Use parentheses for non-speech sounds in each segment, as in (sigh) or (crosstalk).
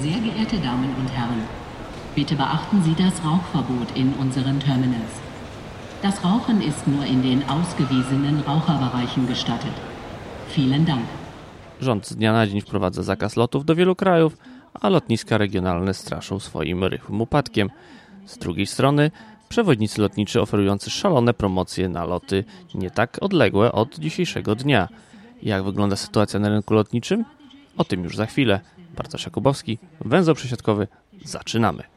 Sehr geehrte Damen und Herren, bitte beachten Sie das Rauchverbot in unseren Terminals. Das Rauchen ist nur in den ausgewiesenen Raucherbereichen gestattet. Vielen Dank. Rząd z dnia na dzień wprowadza zakaz lotów do wielu krajów, a lotniska regionalne straszą swoim rychłym upadkiem. Z drugiej strony przewodnicy lotniczy oferujący szalone promocje na loty nie tak odległe od dzisiejszego dnia. Jak wygląda sytuacja na rynku lotniczym? O tym już za chwilę. Bartosz Jakubowski, węzeł przesiadkowy. Zaczynamy.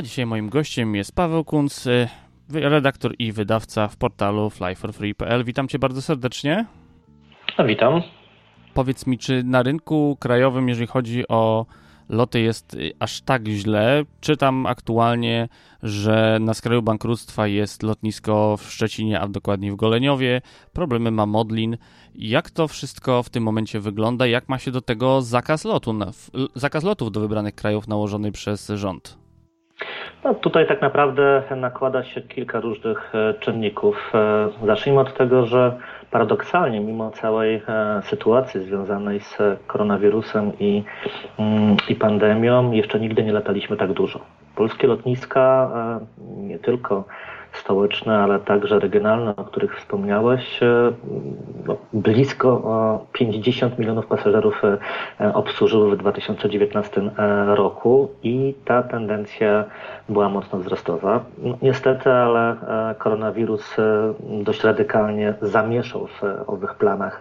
A dzisiaj moim gościem jest Paweł Kunc, y, redaktor i wydawca w portalu flyforfree.pl. Witam cię bardzo serdecznie. Witam. Powiedz mi, czy na rynku krajowym, jeżeli chodzi o loty, jest y, aż tak źle? Czytam aktualnie, że na skraju bankructwa jest lotnisko w Szczecinie, a dokładniej w Goleniowie. Problemy ma Modlin. Jak to wszystko w tym momencie wygląda? Jak ma się do tego zakaz, lotu, zakaz lotów do wybranych krajów nałożony przez rząd? No, tutaj tak naprawdę nakłada się kilka różnych e, czynników. E, zacznijmy od tego, że paradoksalnie, mimo całej e, sytuacji związanej z koronawirusem i, mm, i pandemią, jeszcze nigdy nie lataliśmy tak dużo. Polskie lotniska nie tylko stołeczne, ale także regionalne, o których wspomniałeś. E, no, blisko 50 milionów pasażerów e, obsłużyły w 2019 e, roku i ta tendencja była mocno wzrostowa. No, niestety, ale koronawirus dość radykalnie zamieszał w owych planach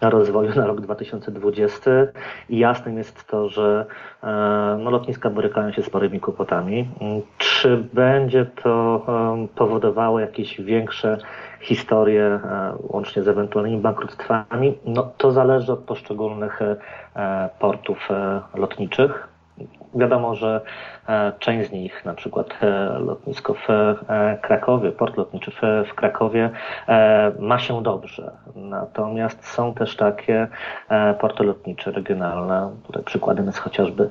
rozwoju na rok 2020 i jasnym jest to, że no, lotniska borykają się z sporymi kłopotami. Czy będzie to powodowało jakieś większe historie, e, łącznie z ewentualnymi bankructwami, no to zależy od poszczególnych e, portów e, lotniczych. Wiadomo, że część z nich, na przykład lotnisko w Krakowie, port lotniczy w Krakowie, ma się dobrze. Natomiast są też takie porty lotnicze regionalne, tutaj przykładem jest chociażby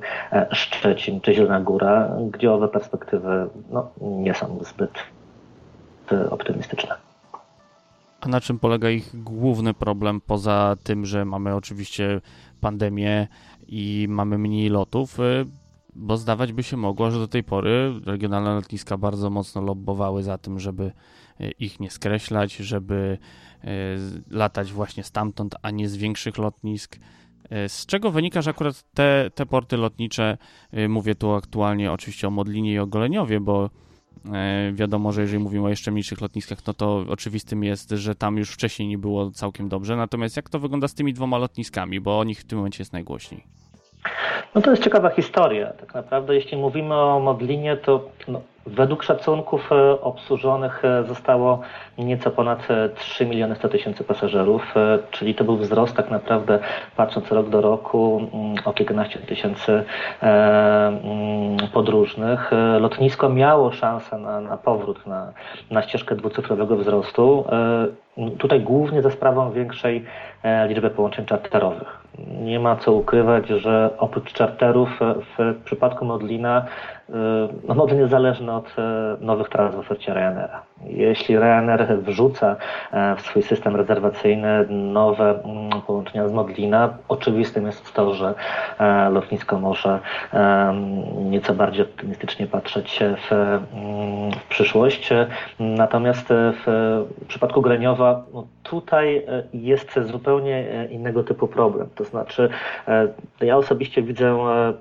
Szczecin czy Zielona Góra, gdzie owe perspektywy no, nie są zbyt optymistyczne. A na czym polega ich główny problem, poza tym, że mamy oczywiście pandemię i mamy mniej lotów? Y, bo zdawać by się mogło, że do tej pory regionalne lotniska bardzo mocno lobbowały za tym, żeby y, ich nie skreślać, żeby y, latać właśnie stamtąd, a nie z większych lotnisk. Z czego wynika, że akurat te, te porty lotnicze, mówię tu aktualnie oczywiście o Modlinie i o Goleniowie, bo wiadomo, że jeżeli mówimy o jeszcze mniejszych lotniskach, no to oczywistym jest, że tam już wcześniej nie było całkiem dobrze. Natomiast jak to wygląda z tymi dwoma lotniskami, bo o nich w tym momencie jest najgłośniej? No to jest ciekawa historia. Tak naprawdę, jeśli mówimy o Modlinie, to no, według szacunków e, obsłużonych e, zostało nieco ponad 3 miliony 100 tysięcy pasażerów, czyli to był wzrost tak naprawdę, patrząc rok do roku, mm, o kilkanaście tysięcy mm, podróżnych. Lotnisko miało szansę na, na powrót na, na ścieżkę dwucyfrowego wzrostu. Tutaj głównie za sprawą większej liczby połączeń czarterowych. Nie ma co ukrywać, że oprócz czarterów w przypadku Modlina no Modlin jest zależny od nowych tras w ofercie Ryanaira. Jeśli Ryanair wrzuca w swój system rezerwacyjny nowe połączenia z Modlina, oczywistym jest to, że lotnisko może nieco bardziej optymistycznie patrzeć w, w przyszłość. Natomiast w przypadku Greniowa no tutaj jest zupełnie innego typu problem. To znaczy, e, ja osobiście widzę, e,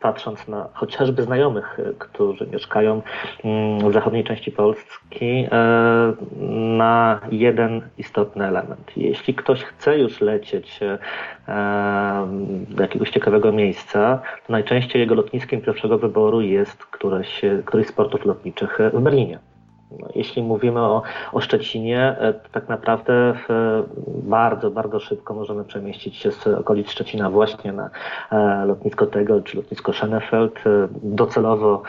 patrząc na chociażby znajomych, e, którzy mieszkają mm, w zachodniej części Polski, na jeden istotny element. Jeśli ktoś chce już lecieć do jakiegoś ciekawego miejsca, to najczęściej jego lotniskiem pierwszego wyboru jest któreś, któryś z portów lotniczych w Berlinie. No jeśli mówimy o, o Szczecinie, to tak naprawdę bardzo, bardzo szybko możemy przemieścić się z okolic Szczecina właśnie na lotnisko tego czy lotnisko Schönefeld, docelowo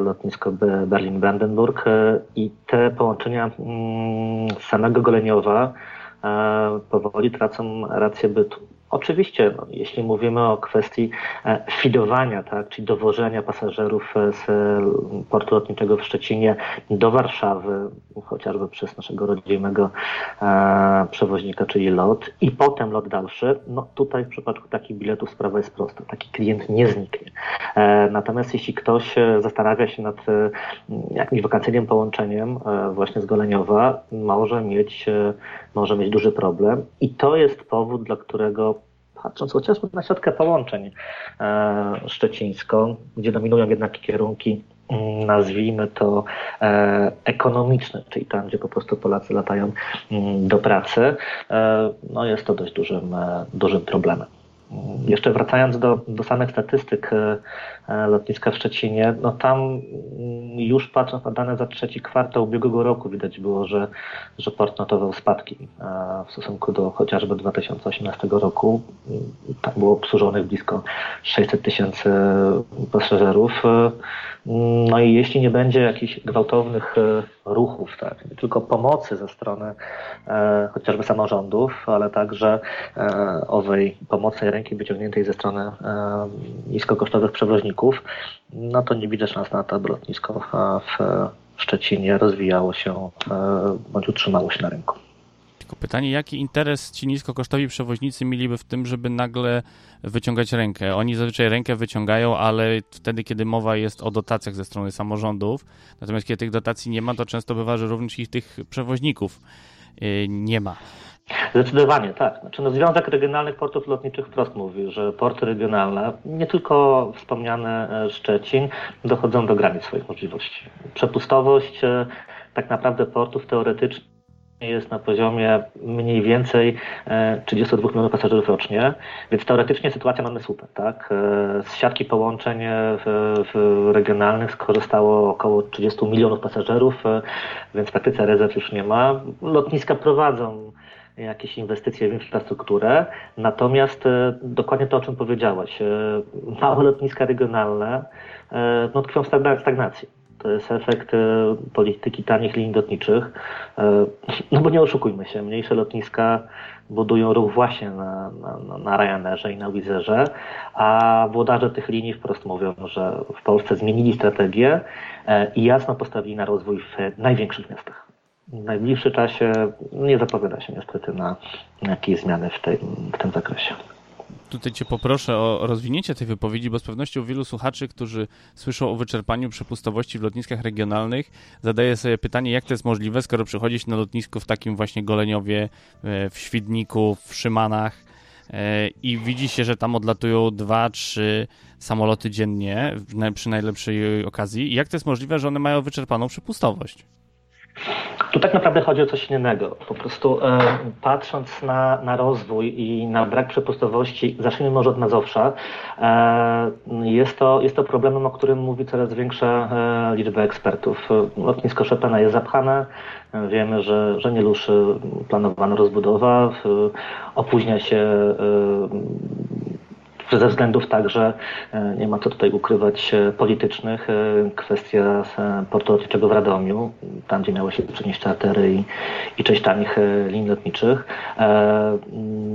lotnisko Berlin-Brandenburg i te połączenia mm, samego Goleniowa powoli tracą rację bytu. Oczywiście, no, jeśli mówimy o kwestii e, fidowania, tak, czyli dowożenia pasażerów e, z portu lotniczego w Szczecinie do Warszawy, chociażby przez naszego rodzimego e, przewoźnika, czyli LOT, i potem lot dalszy, no tutaj w przypadku takich biletów sprawa jest prosta. Taki klient nie zniknie. E, natomiast jeśli ktoś e, zastanawia się nad e, jakimś wakacyjnym połączeniem właśnie z Goleniowa, może mieć, może mieć duży problem i to jest powód, dla którego patrząc chociażby na siatkę połączeń e, szczecińską, gdzie dominują jednak kierunki mm, nazwijmy to e, ekonomiczne, czyli tam, gdzie po prostu Polacy latają mm, do pracy, e, no jest to dość dużym, dużym problemem. Jeszcze wracając do, do samych statystyk e, e, lotniska w Szczecinie, no tam mm, już patrząc na dane za trzeci kwartał ubiegłego roku widać było, że, że port notował spadki e, w stosunku do chociażby 2018 roku. Tam było obsłużonych blisko 600 tysięcy pasażerów. No i jeśli nie będzie jakichś gwałtownych ruchów, tak, tylko pomocy ze strony chociażby samorządów, ale także owej pomocnej ręki wyciągniętej ze strony e, niskokosztowych przewoźników, no to nie widzę szans na to, aby lotnisko w Szczecinie rozwijało się e, bądź utrzymało się na rynku. Tylko pytanie, jaki interes ci niskokosztowi przewoźnicy mieliby w tym, żeby nagle wyciągać rękę? Oni zazwyczaj rękę wyciągają, ale wtedy, kiedy mowa jest o dotacjach ze strony samorządów, natomiast kiedy tych dotacji nie ma, to często bywa, że również ich tych przewoźników nie ma. Zdecydowanie tak. Znaczy, no, Związek Regionalnych Portów Lotniczych wprost mówi, że porty regionalne, nie tylko wspomniane e, Szczecin, dochodzą do granic swoich możliwości. Przepustowość e, tak naprawdę portów teoretycznie jest na poziomie mniej więcej 32 e, milionów pasażerów rocznie, więc teoretycznie sytuację mamy super. Tak? Z siatki połączeń w, w regionalnych skorzystało około 30 milionów pasażerów, więc w praktyce rezerw już nie ma. Lotniska prowadzą jakieś inwestycje w infrastrukturę, natomiast dokładnie to, o czym powiedziałeś, małe lotniska regionalne no, tkwią w stagnacji to jest efekt e, polityki tanich linii lotniczych. E, no bo nie oszukujmy się, mniejsze lotniska budują ruch właśnie na, na, na Ryanerze i na Wizerze, a włodarze tych linii wprost mówią, że w Polsce zmienili strategię e, i jasno postawili na rozwój w największych miastach. W najbliższym czasie nie zapowiada się niestety na jakieś zmiany w, tej, w tym zakresie tutaj Cię poproszę o rozwinięcie tej wypowiedzi, bo z pewnością wielu słuchaczy, którzy słyszą o wyczerpaniu przepustowości w lotniskach regionalnych, zadaje sobie pytanie, jak to jest możliwe, skoro przychodzi się na lotnisko w takim właśnie Goleniowie, e, w Świdniku, w Szymanach e, i widzi się, że tam odlatują dwa, trzy samoloty dziennie przy najlepszej okazji. Jak to jest możliwe, że one mają wyczerpaną przepustowość? Tu tak naprawdę chodzi o coś innego. Po prostu e, patrząc na, na rozwój i na brak przepustowości, zacznijmy może od Mazowsza, e, jest, to, jest to problemem, o którym mówi coraz większa e, liczba ekspertów. Lotnisko Chopina jest zapchane, wiemy, że, że nie ruszy planowana rozbudowa, opóźnia się e, ze względów także, e, nie ma co tutaj ukrywać, e, politycznych. E, kwestia portu lotniczego w Radomiu, tam gdzie miały się przenieść czartery i, i część tanich linii lotniczych.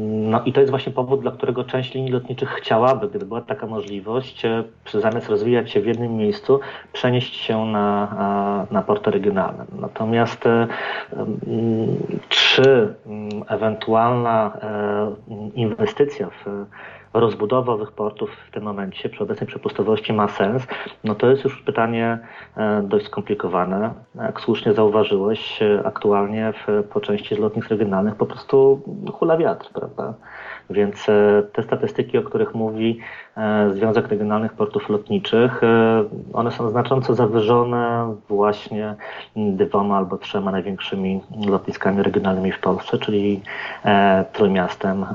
No i to jest właśnie powód, dla którego część linii lotniczych chciałaby, gdyby była taka możliwość, zamiast rozwijać się w jednym miejscu, przenieść się na, na porty regionalne. Natomiast czy ewentualna inwestycja w rozbudowa owych portów w tym momencie przy obecnej przepustowości ma sens, no to jest już pytanie e, dość skomplikowane. Jak słusznie zauważyłeś, e, aktualnie w, po części z lotnisk regionalnych po prostu hula wiatr, prawda? Więc e, te statystyki, o których mówi e, Związek Regionalnych Portów Lotniczych, e, one są znacząco zawyżone właśnie dwoma albo trzema największymi lotniskami regionalnymi w Polsce, czyli Trójmiastem,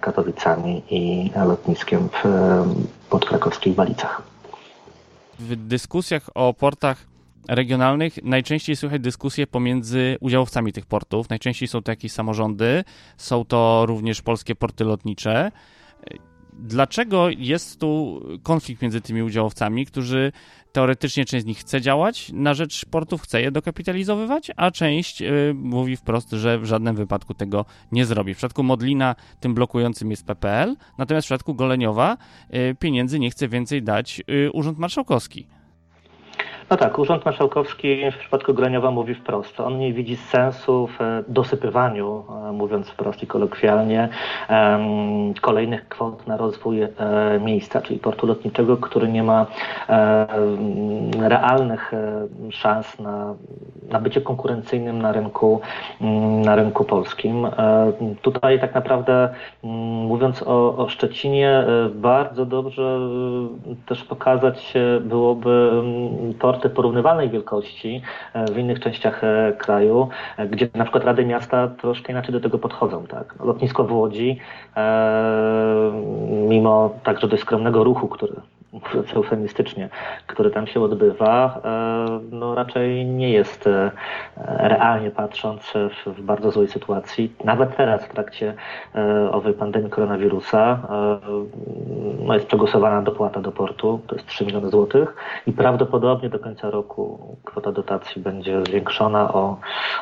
Katowicami i lotniskiem w podkrakowskich Walicach. W dyskusjach o portach regionalnych najczęściej słychać dyskusje pomiędzy udziałowcami tych portów. Najczęściej są to jakieś samorządy, są to również polskie porty lotnicze. Dlaczego jest tu konflikt między tymi udziałowcami, którzy teoretycznie część z nich chce działać na rzecz portów, chce je dokapitalizowywać, a część y, mówi wprost, że w żadnym wypadku tego nie zrobi. W przypadku Modlina tym blokującym jest PPL, natomiast w przypadku Goleniowa y, pieniędzy nie chce więcej dać y, Urząd Marszałkowski. No tak, Urząd Marszałkowski w przypadku Groniowa mówi wprost. On nie widzi sensu w e, dosypywaniu, e, mówiąc wprost i kolokwialnie, kolejnych kwot na rozwój e, miejsca, czyli portu lotniczego, który nie ma realnych szans na, na bycie konkurencyjnym na rynku, mm, na rynku polskim. Tutaj tak naprawdę mówiąc o, o Szczecinie, bardzo dobrze też pokazać byłoby port porty porównywalnej wielkości e, w innych częściach e, kraju, e, gdzie na przykład Rady Miasta troszkę inaczej do tego podchodzą. Tak? Lotnisko w Łodzi, mimo także dość skromnego ruchu, który mówiąc eufemistycznie, który tam się odbywa, no raczej nie jest realnie patrząc w, bardzo złej sytuacji. Nawet teraz w trakcie owej pandemii koronawirusa no jest przegłosowana dopłata do portu, to jest 3 miliony złotych i prawdopodobnie do końca roku kwota dotacji będzie zwiększona o,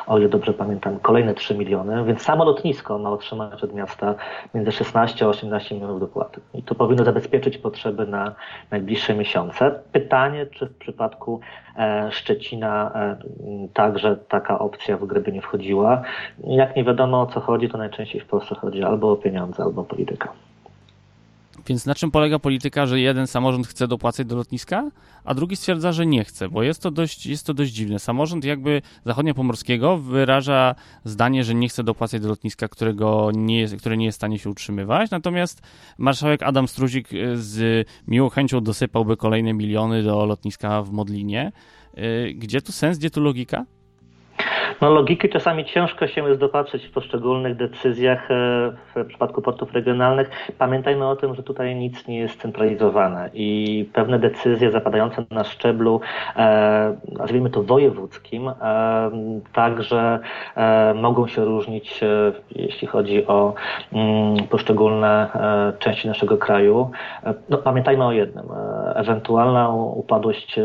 o ile dobrze pamiętam, kolejne 3 miliony, więc samo lotnisko ma otrzymać od miasta między 16 a 18 milionów dopłaty. I to powinno zabezpieczyć potrzeby na najbliższe miesiące. Pytanie, czy w przypadku e, Szczecina e, także taka opcja w grę by nie wchodziła. Jak nie wiadomo o co chodzi, to najczęściej w Polsce chodzi albo o pieniądze, albo o politykę. Więc na czym polega polityka, że jeden samorząd chce dopłacać do lotniska, a drugi stwierdza, że nie chce, bo jest to dość, jest to dość dziwne. Samorząd jakby zachodniopomorskiego wyraża zdanie, że nie chce dopłacać do lotniska, którego nie jest, które nie jest w stanie się utrzymywać, natomiast marszałek Adam Struzik y, z miłą chęcią dosypałby kolejne miliony do lotniska w Modlinie. Y, gdzie tu sens, gdzie tu logika? No, logiki czasami ciężko się jest dopatrzeć w poszczególnych decyzjach e, w przypadku portów regionalnych. Pamiętajmy o tym, że tutaj nic nie jest centralizowane i pewne decyzje zapadające na szczeblu, e, nazwijmy to wojewódzkim, e, także mogą się różnić, jeśli chodzi o mm, poszczególne części naszego kraju. No, pamiętajmy o jednym. Ewentualna upadłość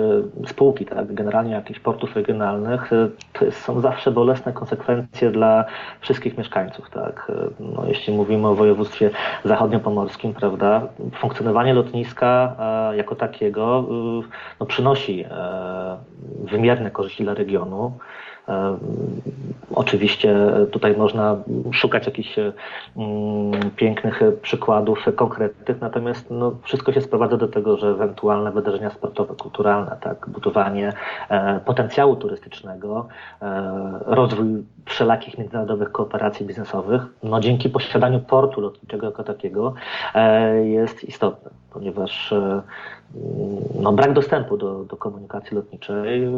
spółki, tak, generalnie jakichś portów regionalnych, to są zawsze zawsze bolesne konsekwencje dla wszystkich mieszkańców. Tak? No, jeśli mówimy o województwie zachodniopomorskim, prawda, funkcjonowanie lotniska e, jako takiego e, no, przynosi e, wymierne korzyści dla regionu. Oczywiście tutaj można szukać jakichś pięknych przykładów konkretnych, natomiast no, wszystko się sprowadza do tego, że ewentualne wydarzenia sportowe, kulturalne, tak, budowanie e, potencjału turystycznego, e, rozwój wszelakich międzynarodowych kooperacji biznesowych, no dzięki posiadaniu portu lotniczego jako takiego e, jest istotne, ponieważ no, brak dostępu do, do komunikacji lotniczej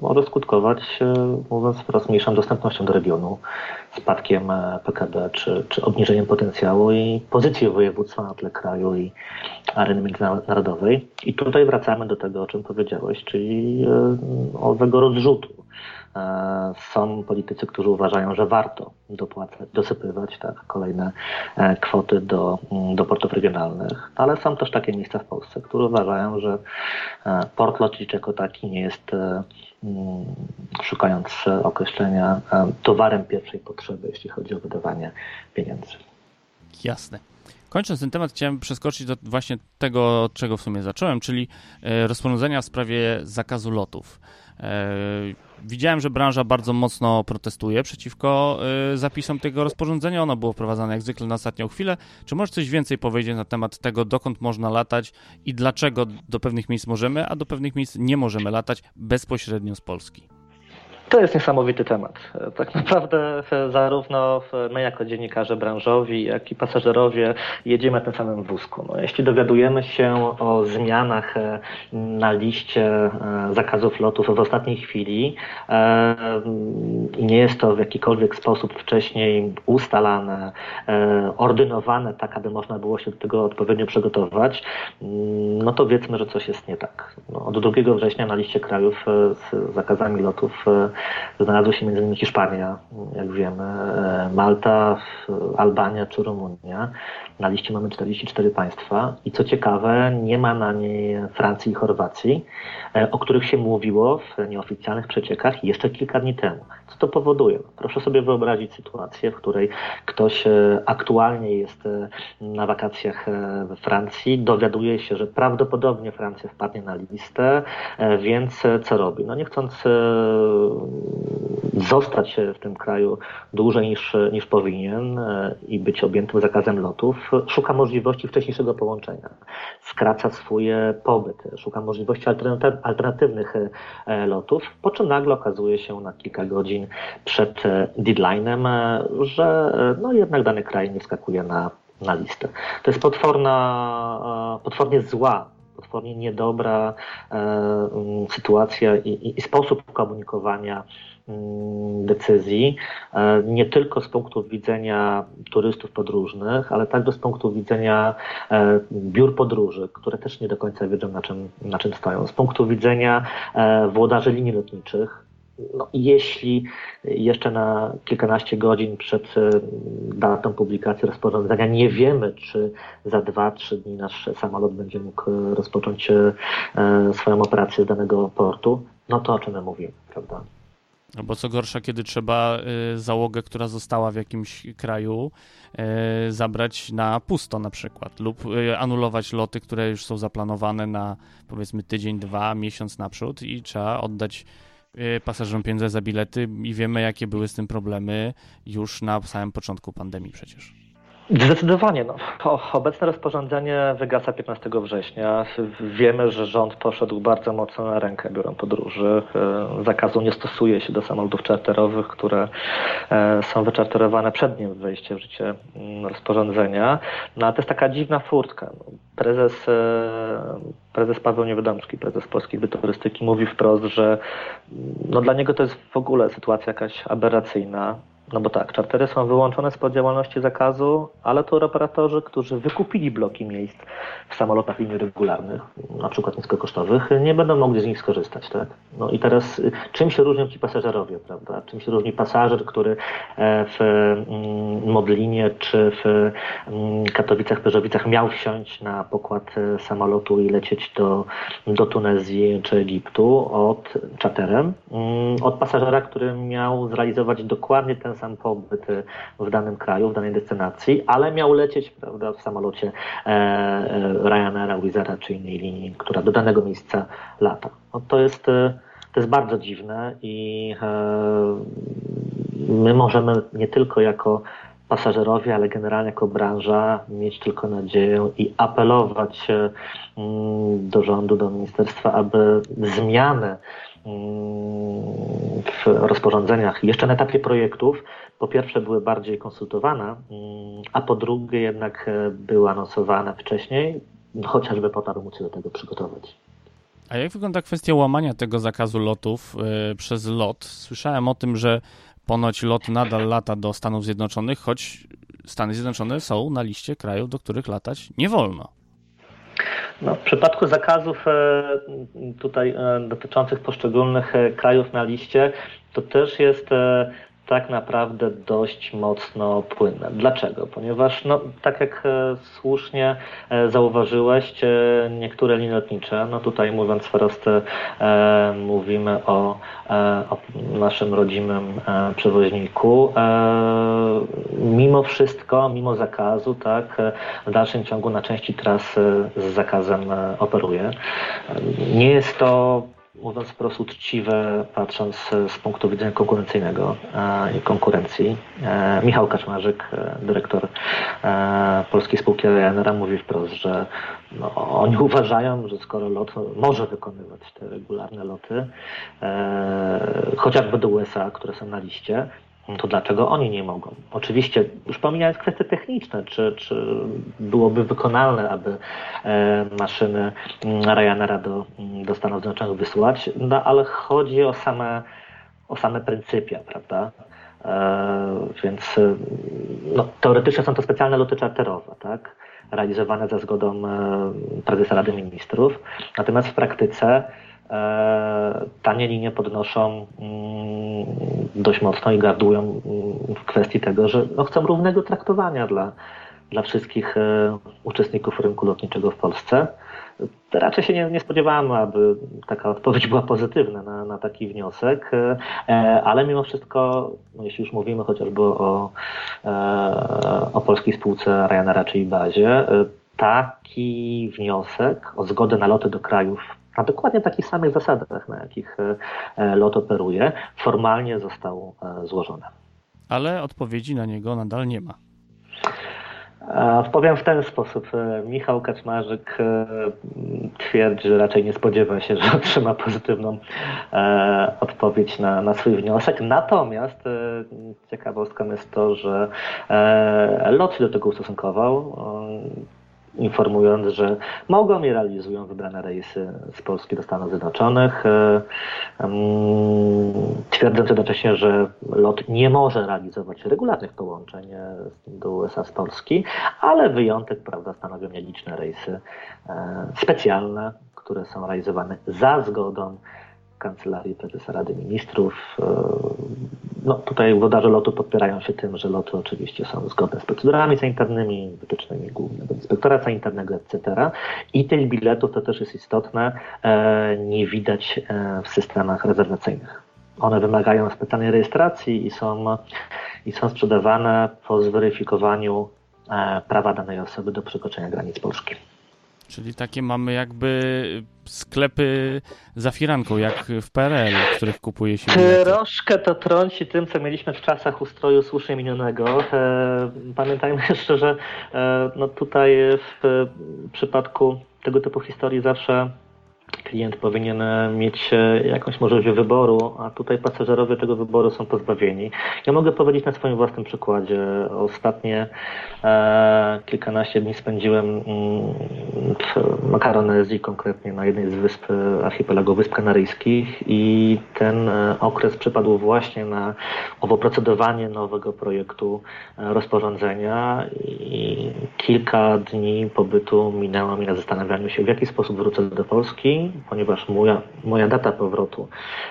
może skutkować, e, mówiąc wprost, mniejszą dostępnością do regionu, spadkiem e, PKB czy, czy obniżeniem potencjału i pozycji województwa na tle kraju i areny międzynarodowej. I tutaj wracamy do tego, o czym powiedziałeś, czyli e, owego rozrzutu E, są politycy, którzy uważają, że warto dopłacać, dosypywać tak, kolejne e, kwoty do, mm, do portów regionalnych, ale są też takie miejsca w Polsce, które uważają, że e, port lotniczy jako taki nie jest, mm, szukając określenia, towarem pierwszej potrzeby, jeśli chodzi o wydawanie pieniędzy. Jasne. Kończąc ten temat, chciałem przeskoczyć do właśnie tego, od czego w sumie zacząłem, czyli rozporządzenia w sprawie zakazu lotów. Widziałem, że branża bardzo mocno protestuje przeciwko y, zapisom tego rozporządzenia. Ono było wprowadzane jak zwykle na ostatnią chwilę. Czy możesz coś więcej powiedzieć na temat tego, dokąd można latać i dlaczego do pewnych miejsc możemy, a do pewnych miejsc nie możemy latać bezpośrednio z Polski? To jest niesamowity temat. Tak naprawdę zarówno my jako dziennikarze branżowi, jak i pasażerowie jedziemy tym samym wózku. No, jeśli dowiadujemy się o zmianach e, na liście e, zakazów lotów w ostatniej chwili e, i nie jest to w jakikolwiek sposób wcześniej ustalane, ordynowane tak, aby można było się do tego odpowiednio przygotować, mm, no to wiedzmy, że coś jest nie tak. No, od 2 września na liście krajów z zakazami lotów znalazły się m.in. Hiszpania, jak wiemy, e, Malta, Albania czy Rumunia. Na liście mamy 44 państwa i co ciekawe, nie ma na niej Francji i Chorwacji, e, o których się mówiło w nieoficjalnych przeciekach jeszcze kilka dni temu. Co to powoduje? Proszę sobie wyobrazić sytuację, w której ktoś e, aktualnie jest na wakacjach we Francji, dowiaduje się, że prawdopodobnie Francja wpadnie na listę, więc co robi? No nie chcąc zostać w tym kraju dłużej niż, niż powinien e, i być objętym zakazem lotów, szuka możliwości wcześniejszego połączenia, skraca swój pobyt, szuka możliwości alternatywnych e, lotów, po czym nagle okazuje się na kilka godzin przed e, deadline'em, że no jednak dany kraj nie wskakuje na, na listę. To jest potworna, potwornie zła potwornie niedobra e, sytuacja i, i, i, sposób komunikowania Mm, decyzji, e, nie tylko z punktu widzenia turystów podróżnych, ale także z punktu widzenia e, biur podróży, które też nie do końca wiedzą na czym, na czym stoją, z punktu widzenia włodarzy linii lotniczych, no, jeśli jeszcze na kilkanaście godzin przed datą publikacji rozporządzenia nie wiemy, czy za dwa, trzy dni nasz samolot będzie mógł rozpocząć swoją operację z danego portu, no to o czym my mówimy, prawda? Albo co gorsza, kiedy trzeba załogę, która została w jakimś kraju, zabrać na pusto na przykład, lub anulować loty, które już są zaplanowane na powiedzmy tydzień, dwa, miesiąc naprzód i trzeba oddać pasażerom pieniądze za bilety i wiemy, jakie były z tym problemy już na samym początku pandemii przecież. Zdecydowanie. No. Obecne rozporządzenie wygasa 15 września. Wiemy, że rząd poszedł bardzo mocno na rękę biurom podróży. E, zakazu nie stosuje się do samolotów czarterowych, które e, są wyczarterowane przed dniem wejścia w życie mm, rozporządzenia. No, ale to jest taka dziwna furtka. No, prezes, e, prezes Paweł Niewiadomski, prezes Polskiej Turystyki mówi wprost, że no, dla niego to jest w ogóle sytuacja jakaś aberracyjna no bo tak, czartery są wyłączone spod działalności zakazu, ale to operatorzy, którzy wykupili bloki miejsc w samolotach linii regularnych, na przykład niskokosztowych, nie będą mogli z nich skorzystać. Tak? No i teraz y, czym się różnią ci pasażerowie, prawda? Czym się różni pasażer, który e, w mm, Modlinie czy w mm, Katowicach, Perzowicach miał wsiąść na pokład e, samolotu i lecieć do, do Tunezji czy Egiptu od czarterem, mm, od pasażera, który miał zrealizować dokładnie ten sam pobyt w danym kraju, w danej destynacji, ale miał lecieć prawda, w samolocie e, e, Ryanaira, Wizera czy innej linii, która do danego miejsca lata. No, to, jest, e, to jest bardzo dziwne i my możemy nie tylko jako pasażerowie, ale generalnie jako branża mieć tylko nadzieję i apelować do rządu, do ministerstwa, aby zmiany w rozporządzeniach jeszcze na etapie projektów po pierwsze były bardziej konsultowane, mm, a po drugie jednak e, były anonsowane wcześniej, chociażby po to, aby móc się do tego przygotować. A jak wygląda kwestia łamania tego zakazu lotów yy, przez lot? Słyszałem o tym, że ponoć lot nadal lata do Stanów Zjednoczonych, choć Stany Zjednoczone są na liście krajów, do których latać nie wolno. No, w przypadku zakazów e, tutaj e, dotyczących poszczególnych e, krajów na liście, to też jest tak naprawdę dość mocno płynne. Dlaczego? Ponieważ, no, tak jak e, słusznie e, zauważyłeś, e, niektóre linie lotnicze, no tutaj mówiąc wprost, mówimy o, o, naszym rodzimym przewoźniku, mimo wszystko, mimo zakazu, tak, w dalszym ciągu na części tras z zakazem operuje. Nie jest to mówiąc wprost uczciwe, patrząc z punktu widzenia konkurencyjnego i konkurencji. Michał Kaczmarzyk, dyrektor Polskiej Spółki Ryanaira mówi wprost, że no, oni (laughs) uważają, że skoro lot może wykonywać te regularne loty, chociażby do USA, które są na liście, to dlaczego oni nie mogą? Oczywiście, już pomijając kwestie techniczne, czy, czy byłoby wykonalne, aby e, maszyny mm, Ryanaira do, mm, do Stanów Zjednoczonych wysłać, no ale chodzi o same, o same pryncypia, prawda? E, więc no, teoretycznie są to specjalne loty czarterowe, tak? realizowane za zgodą e, prezesa Rady Ministrów. Natomiast w praktyce E, tanie linie podnoszą mm, dość mocno i gardują mm, w kwestii tego, że no, chcą równego traktowania dla, dla wszystkich e, uczestników rynku lotniczego w Polsce. Raczej się nie, nie spodziewałem, aby taka odpowiedź była pozytywna na, na taki wniosek, e, ale mimo wszystko, no jeśli już mówimy chociażby o, o polskiej spółce Ryanaira, czyli bazie, taki wniosek o zgodę na loty do krajów na dokładnie takich samych zasadach, na jakich e, e, LOT operuje, formalnie został e, złożony. Ale odpowiedzi na niego nadal nie ma. Powiem w ten sposób. Michał Kaczmarzyk twierdzi, że raczej nie spodziewa się, (laughs) że otrzyma pozytywną odpowiedź na, na swój wniosek. Natomiast ciekawostką jest to, że LOT się do tego ustosunkował informując, że mogą i realizują wybrane rejsy z Polski do Stanów Zjednoczonych, e, twierdząc jednocześnie, że LOT nie może realizować regularnych połączeń e, do USA z Polski, ale wyjątek prawda, stanowią nieliczne rejsy e, specjalne, które są realizowane za zgodą Kancelarii Prezesa Rady Ministrów. E, no, tutaj włodarze lotu podpierają się tym, że loty oczywiście są zgodne z procedurami sanitarnymi, wytycznymi głównego inspektora sanitarnego, etc. I tych biletów, to też jest istotne, e, nie widać e, w systemach rezerwacyjnych. One wymagają specjalnej rejestracji i są, i są sprzedawane po zweryfikowaniu prawa danej osoby do przekroczenia granic Polski. Czyli takie mamy jakby sklepy za firanką, jak w PRL, w których kupuje się bilety. Troszkę to trąci tym, co mieliśmy w czasach ustroju słusznie minionego. E, pamiętajmy (laughs) jeszcze, że e, no tutaj w przypadku tego typu historii zawsze klient powinien e, mieć e, jakąś możliwość wyboru, a tutaj pasażerowie tego wyboru są pozbawieni. Ja mogę powiedzieć na swoim własnym przykładzie. Ostatnie e, kilkanaście dni spędziłem mm, w Makaronezji, konkretnie na jednej z wysp archipelagu Wysp Kanaryjskich i ten e, okres przypadł właśnie na owo procedowanie nowego projektu rozporządzenia i kilka dni pobytu minęło mi na zastanawianiu się, w jaki sposób wrócę do Polski, ponieważ moja, moja data powrotu,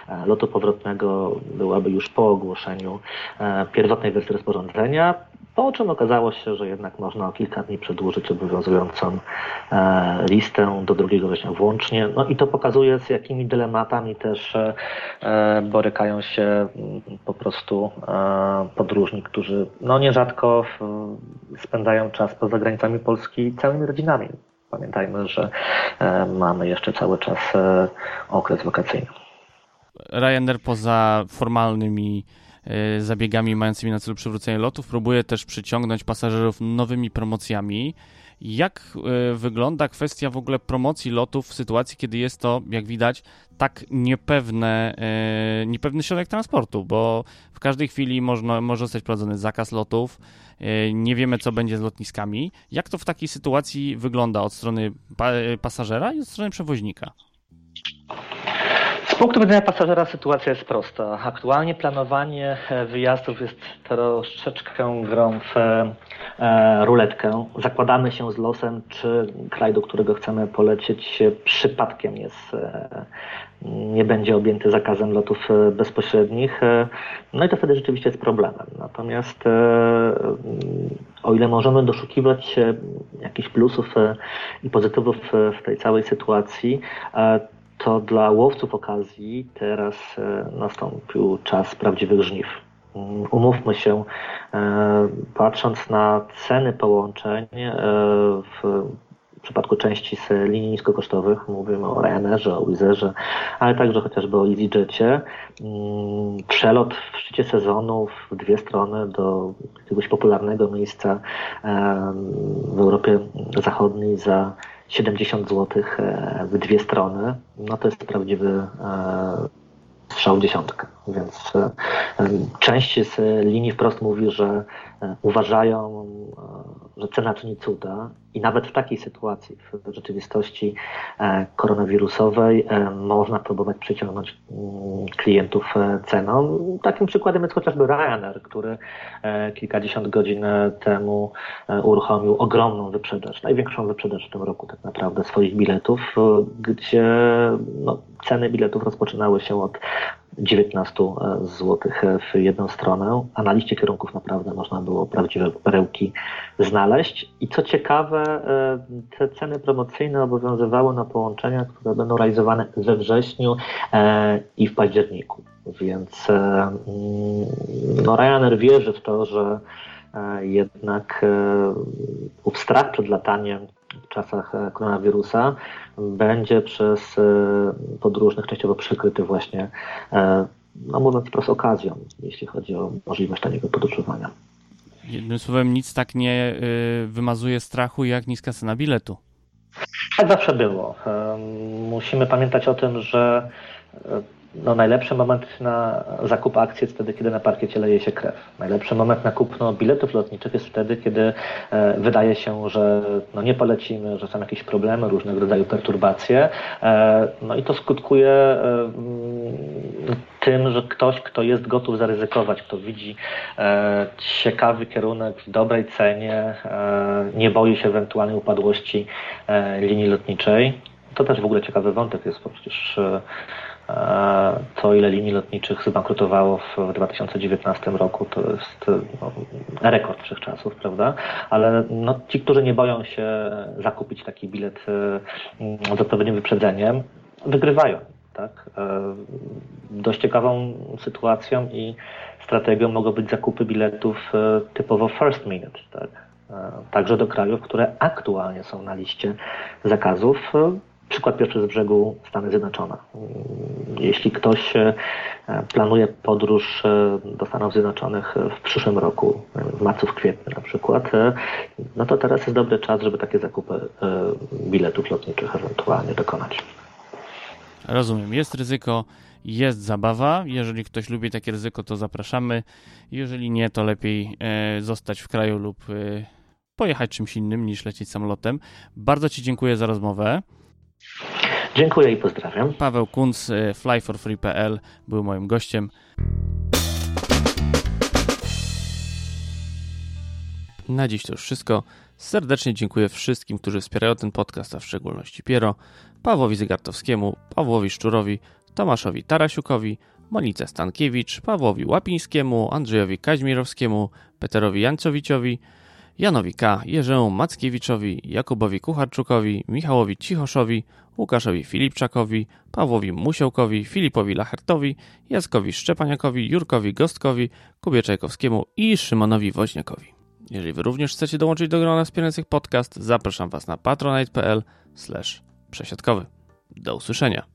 e, lotu powrotnego byłaby już po ogłoszeniu e, pierwotnej wersji rozporządzenia, po czym okazało się, że jednak można o kilka dni przedłużyć obowiązującą e, listę do 2 września włącznie. No i to pokazuje, z jakimi dylematami też borykają się mm, po prostu podróżni, którzy no nierzadko spędzają czas poza granicami Polski całymi rodzinami. Pamiętajmy, że e, mamy jeszcze cały czas e, okres wakacyjny. Ryanair poza formalnymi e, zabiegami mającymi na celu przywrócenie lotów próbuje też przyciągnąć pasażerów nowymi promocjami. Jak wygląda kwestia w ogóle promocji lotów w sytuacji, kiedy jest to, jak widać, tak niepewne, niepewny środek transportu, bo w każdej chwili można, może zostać wprowadzony zakaz lotów, E, nie wiemy, co będzie z lotniskami. Jak to w takiej sytuacji wygląda od strony pasażera i od strony przewoźnika? Z punktu widzenia pasażera sytuacja jest prosta. Aktualnie planowanie e, wyjazdów jest troszeczkę grą w e, ruletkę. Zakładamy się z losem, czy kraj, do którego chcemy polecieć, przypadkiem jest, e, nie będzie objęty zakazem lotów bezpośrednich. No i to wtedy rzeczywiście jest problemem. Natomiast o ile możemy doszukiwać jakichś plusów i pozytywów w tej całej sytuacji, to dla łowców okazji teraz e, nastąpił czas prawdziwych żniw. Mm, umówmy się, e, patrząc na ceny połączeń e, w przypadku części z linii niskokosztowych, mówimy o Ryanerze, o Wizerze, ale także chociażby o EasyJetie, mm, przelot w szczycie sezonu w dwie strony do jakiegoś popularnego miejsca w Europie Zachodniej za 70 zł w dwie strony, no to jest prawdziwy strzał dziesiątka. Więc e, część z linii wprost mówi, że e, uważają, e, że cena czyni cuda i nawet w takiej sytuacji, w rzeczywistości koronawirusowej, można próbować przyciągnąć mm, klientów ceną. Takim przykładem jest chociażby Ryanair, który kilkadziesiąt godzin temu uruchomił ogromną wyprzedaż, największą wyprzedaż w tym roku tak naprawdę swoich biletów, gdzie no, ceny biletów rozpoczynały się od 19 e, zł w jedną stronę, a na liście kierunków naprawdę można było prawdziwe perełki znaleźć. I co ciekawe, e, te ceny promocyjne obowiązywały na połączenia, które będą realizowane we wrześniu e, i w październiku. Więc mm, no, Ryanair wierzy w to, że jednak ów strach przed lataniem w czasach e, koronawirusa będzie przez e, podróżnych częściowo przykryty właśnie, e, no mówiąc wprost, okazją, jeśli chodzi o możliwość taniego podróżowania. Jednym słowem, nic tak nie wymazuje strachu jak niska cena biletu. Tak zawsze było. Musimy pamiętać o tym, że no, najlepszy moment na zakup akcji jest wtedy, kiedy na parkiecie leje się krew. Najlepszy moment na kupno biletów lotniczych jest wtedy, kiedy e, wydaje się, że no, nie polecimy, że są jakieś problemy, różnego rodzaju perturbacje. E, no i to skutkuje e, tym, że ktoś, kto jest gotów zaryzykować, kto widzi ciekawy kierunek w dobrej cenie, nie boi się ewentualnej upadłości linii lotniczej. To też w ogóle ciekawy wątek jest, bo przecież to, ile linii lotniczych zbankrutowało w 2019 roku, to jest no, rekord wszechczasów, prawda? Ale no, ci, którzy nie boją się zakupić taki bilet e, z odpowiednim wyprzedzeniem, wygrywają. Tak? E, dość ciekawą sytuacją i strategią mogą być zakupy biletów e, typowo first minute. Tak? Także do krajów, które aktualnie są na liście zakazów Przykład pierwszy z brzegu Stany Zjednoczone. Jeśli ktoś e, planuje podróż e, do Stanów Zjednoczonych w przyszłym roku, w marcu, w kwietniu na przykład, e, no to teraz jest dobry czas, żeby takie zakupy biletów lotniczych ewentualnie dokonać. Rozumiem. Jest ryzyko, jest zabawa. Jeżeli ktoś lubi takie ryzyko, to zapraszamy. Jeżeli nie, to lepiej zostać w kraju lub pojechać czymś innym niż lecieć samolotem. Bardzo Ci dziękuję za rozmowę. Dziękuję i pozdrawiam. Paweł Kunz, y, flyforfree.pl był moim gościem. Na dziś to już wszystko. Serdecznie dziękuję wszystkim, którzy wspierają ten podcast, a w szczególności Piero, Pawłowi Zygartowskiemu, Pawłowi Szczurowi, Tomaszowi Tarasiukowi, Monice Stankiewicz, Pawłowi Łapińskiemu, Andrzejowi Kaźmirowskiemu, Peterowi Jancowiciowi, Janowi K., Jerzemu Mackiewiczowi, Jakubowi Kucharczukowi, Michałowi Cichoszowi, Łukaszowi Filipczakowi, Pawłowi Musiołkowi, Filipowi Lachertowi, Jackowi Szczepaniakowi, Jurkowi Gostkowi, Kubie Czajkowskiemu i Szymonowi Woźniakowi. Jeżeli Wy również chcecie dołączyć do grona wspierających podcast, zapraszam Was na patronite.pl przesiadkowy. Do usłyszenia.